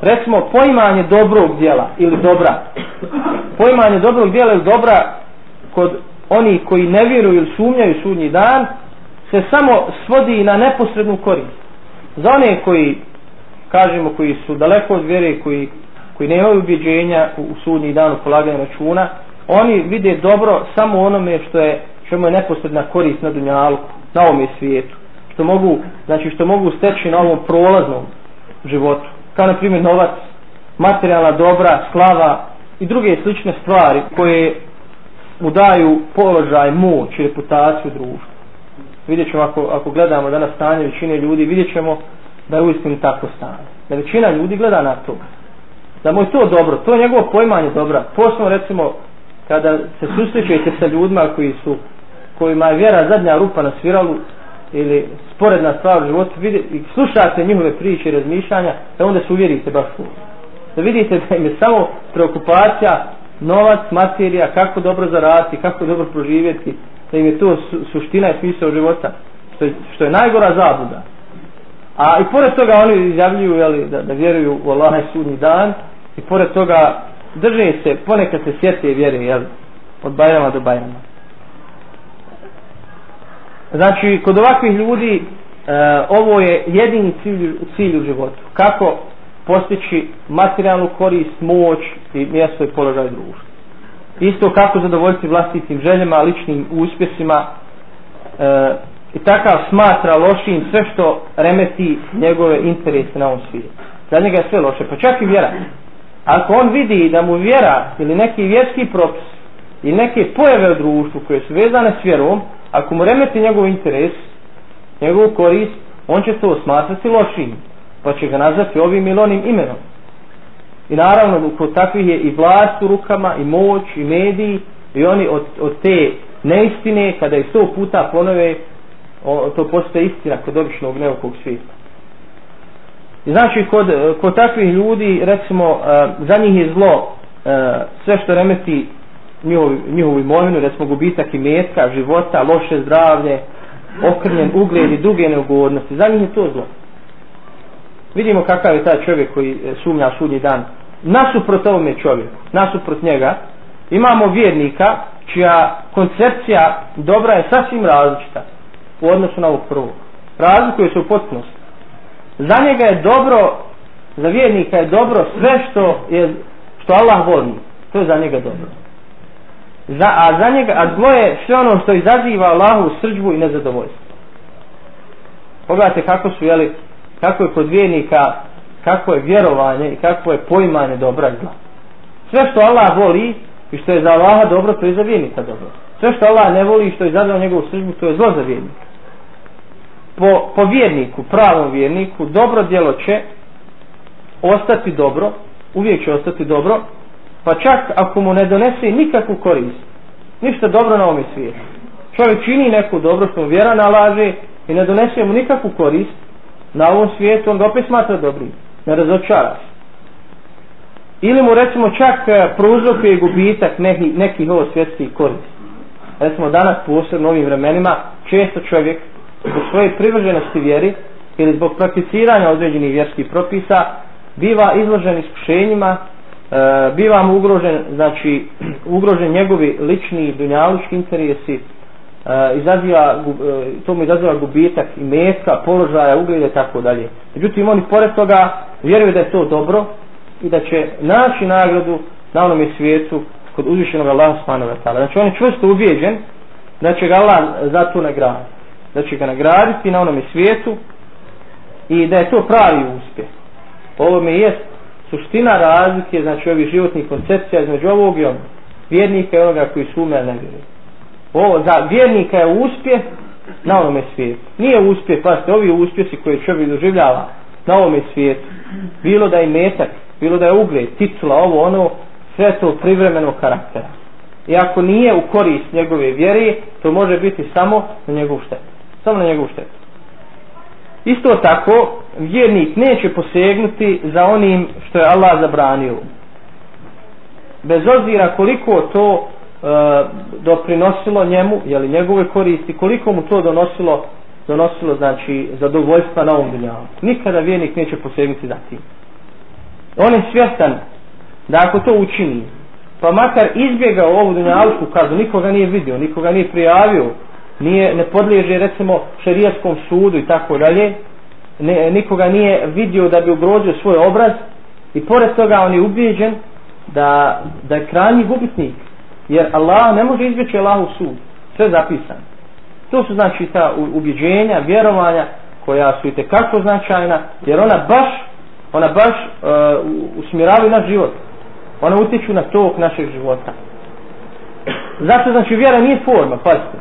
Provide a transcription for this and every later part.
recimo poimanje dobrog dijela ili dobra. Poimanje dobrog dijela ili dobra kod oni koji ne vjeruju ili sumnjaju sudnji dan se samo svodi na neposrednu korist. Za one koji kažemo koji su daleko od vjere koji, koji nemaju ubjeđenja u, u sudnji dan u polaganju računa oni vide dobro samo onome što je što je neposredna korist na dunjalku na ovom svijetu. Što mogu znači što mogu steći na ovom prolaznom životu kao na primjer novac materijalna dobra slava i druge slične stvari koje mu daju položaj moć i reputaciju društva vidjet ćemo ako, ako gledamo danas stanje većine ljudi vidjet ćemo da je uistinu tako stanje. Da većina ljudi gleda na to. Da mu je to dobro to je njegovo pojmanje dobra. Posebno recimo kada se susrećete sa ljudima koji su kojima je vjera zadnja rupa na sviralu ili sporedna stvar u životu vidi, i slušate njihove priče i razmišljanja da onda se uvjerite baš u da vidite da im je samo preokupacija novac, materija, kako dobro zarasti, kako dobro proživjeti da im je to su, suština i smisao života što je, što je najgora zabuda a i pored toga oni izjavljuju jeli, da, da vjeruju u Allah i sudnji dan i pored toga drže se, ponekad se sjete vjere jeli, od bajrama do bajrama. Znači, kod ovakvih ljudi e, ovo je jedini cilj, cilj u životu. Kako postići materijalnu korist, moć i mjesto i položaj društva. Isto kako zadovoljiti vlastitim željama, ličnim uspjesima e, i takav smatra lošim sve što remeti njegove interese na ovom svijetu. Za njega je sve loše, pa čak i vjera. Ako on vidi da mu vjera ili neki vjerski propis i neke pojave u društvu koje su vezane s vjerom, ako mu remeti njegov interes, njegov korist, on će se osmatrati lošim, pa će ga nazvati ovim ili onim imenom. I naravno, kod takvih je i vlast u rukama, i moć, i mediji, i oni od, od te neistine, kada je sto puta ponove, o, to postoje istina kod običnog neokog svijeta. I znači, kod, kod takvih ljudi, recimo, eh, za njih je zlo eh, sve što remeti njihovu, njihovu imovinu, recimo gubitak i metka, života, loše zdravlje, okrnjen ugled i druge neugodnosti. Za njih je to zlo. Vidimo kakav je taj čovjek koji e, sumnja sudnji dan. Nasuprot ovome čovjeku, nasuprot njega, imamo vjernika čija koncepcija dobra je sasvim različita u odnosu na ovog prvog. Razlikuje se u potpunosti. Za njega je dobro, za vjernika je dobro sve što je što Allah voli. To je za njega dobro za, a za njega, a zlo je sve ono što izaziva Allahu srđbu i nezadovoljstvo. Pogledajte kako su, jeli, kako je kod vjernika, kako je vjerovanje i kako je poimanje dobra i zla. Sve što Allah voli i što je za Allaha dobro, to je za vjernika dobro. Sve što Allah ne voli i što je izaziva njegovu srđbu, to je zlo za vjernika. Po, po vjerniku, pravom vjerniku, dobro djelo će ostati dobro, uvijek će ostati dobro, pa čak ako mu ne donese nikakvu korist, ništa dobro na ovom svijetu. Čovjek čini neku dobro što mu vjera nalaže i ne donese mu nikakvu korist na ovom svijetu, on ga opet smatra dobrim, ne razočara se. Ili mu recimo čak e, prouzrokuje gubitak nekih neki ovo svjetskih korist. Recimo danas posebno ovim vremenima često čovjek zbog svoje privrženosti vjeri ili zbog prakticiranja određenih vjerskih propisa biva izložen iskušenjima e, biva mu ugrožen, znači, ugrožen njegovi lični dunjalučki interesi, e, izaziva, e, to mu izaziva gubitak i metka, položaja, ugleda i tako dalje. Međutim, oni pored toga vjeruju da je to dobro i da će naći nagradu na onome svijetu kod uzvišenog Allaha subhanahu wa ta'ala. Znači, on je čvrsto ubijeđen da će ga Allah za to nagraditi. Da će ga nagraditi na onome svijetu i da je to pravi uspjeh. Ovo mi jest suština razlike, znači ovih životnih koncepcija između ovog i onog. Vjernika i onoga koji sume na vjeruje. Ovo, za vjernika je uspjeh na onome svijetu. Nije uspjeh, pa ovi uspjesi koje čovjek doživljava na ovome svijetu. Bilo da je metak, bilo da je ugled, titula, ovo, ono, sve to privremenog karaktera. I ako nije u korist njegove vjere, to može biti samo na njegovu štetu. Samo na njegovu štetu. Isto tako, vjernik neće posegnuti za onim što je Allah zabranio. Bez obzira koliko to e, doprinosilo njemu, jeli njegove koristi, koliko mu to donosilo, donosilo znači zadovoljstva na ovom dunjavu. Nikada vjernik neće posegnuti za tim. on je svjestan da ako to učini pa makar izbjegao ovu dunjalušku kaznu nikoga nije vidio, nikoga nije prijavio nije, ne podliježe recimo šerijaskom sudu i tako dalje ne, nikoga nije vidio da bi ugrozio svoj obraz i pored toga on je ubijeđen da, da je krajnji gubitnik jer Allah ne može izbjeći Allahu sud. Sve zapisano. To su znači ta ubjeđenja, vjerovanja koja su i tekako značajna jer ona baš ona baš uh, usmjeravaju naš život. Ona utječu na tok našeg života. Zato znači vjera nije forma pazite.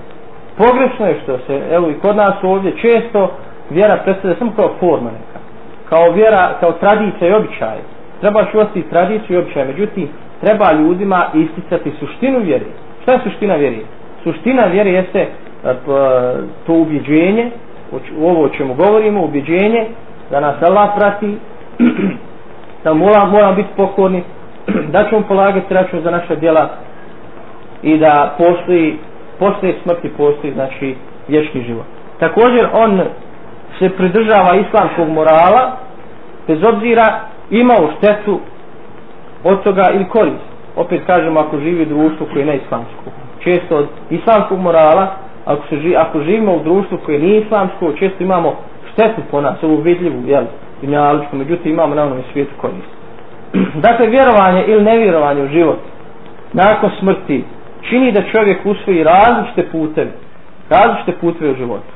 Pogrešno je što se evo i kod nas ovdje često vjera predstavlja samo kao forma neka. Kao vjera, kao tradicija i običaj. Trebaš ostati tradiciju i običaj. Međutim treba ljudima isticati suštinu vjere. Šta je suština vjere? Suština vjere jeste eh, to ubjeđenje ovo o čemu govorimo ubjeđenje da nas Allah prati da mora, mora biti pokorni da ćemo polagati račun za naša djela i da postoji posle smrti postoji znači vječni život. Također on se pridržava islamskog morala bez obzira imao štetu od toga ili korist. Opet kažemo ako živi u društvu koje je neislamsko često od islamskog morala ako, se živi, ako živimo u društvu koje nije islamsko često imamo štetu po nas ovu vidljivu jel, dunjaličku međutim imamo na onom svijetu korist. Dakle vjerovanje ili nevjerovanje u život nakon smrti čini da čovjek usvoji različite puteve različite puteve u životu.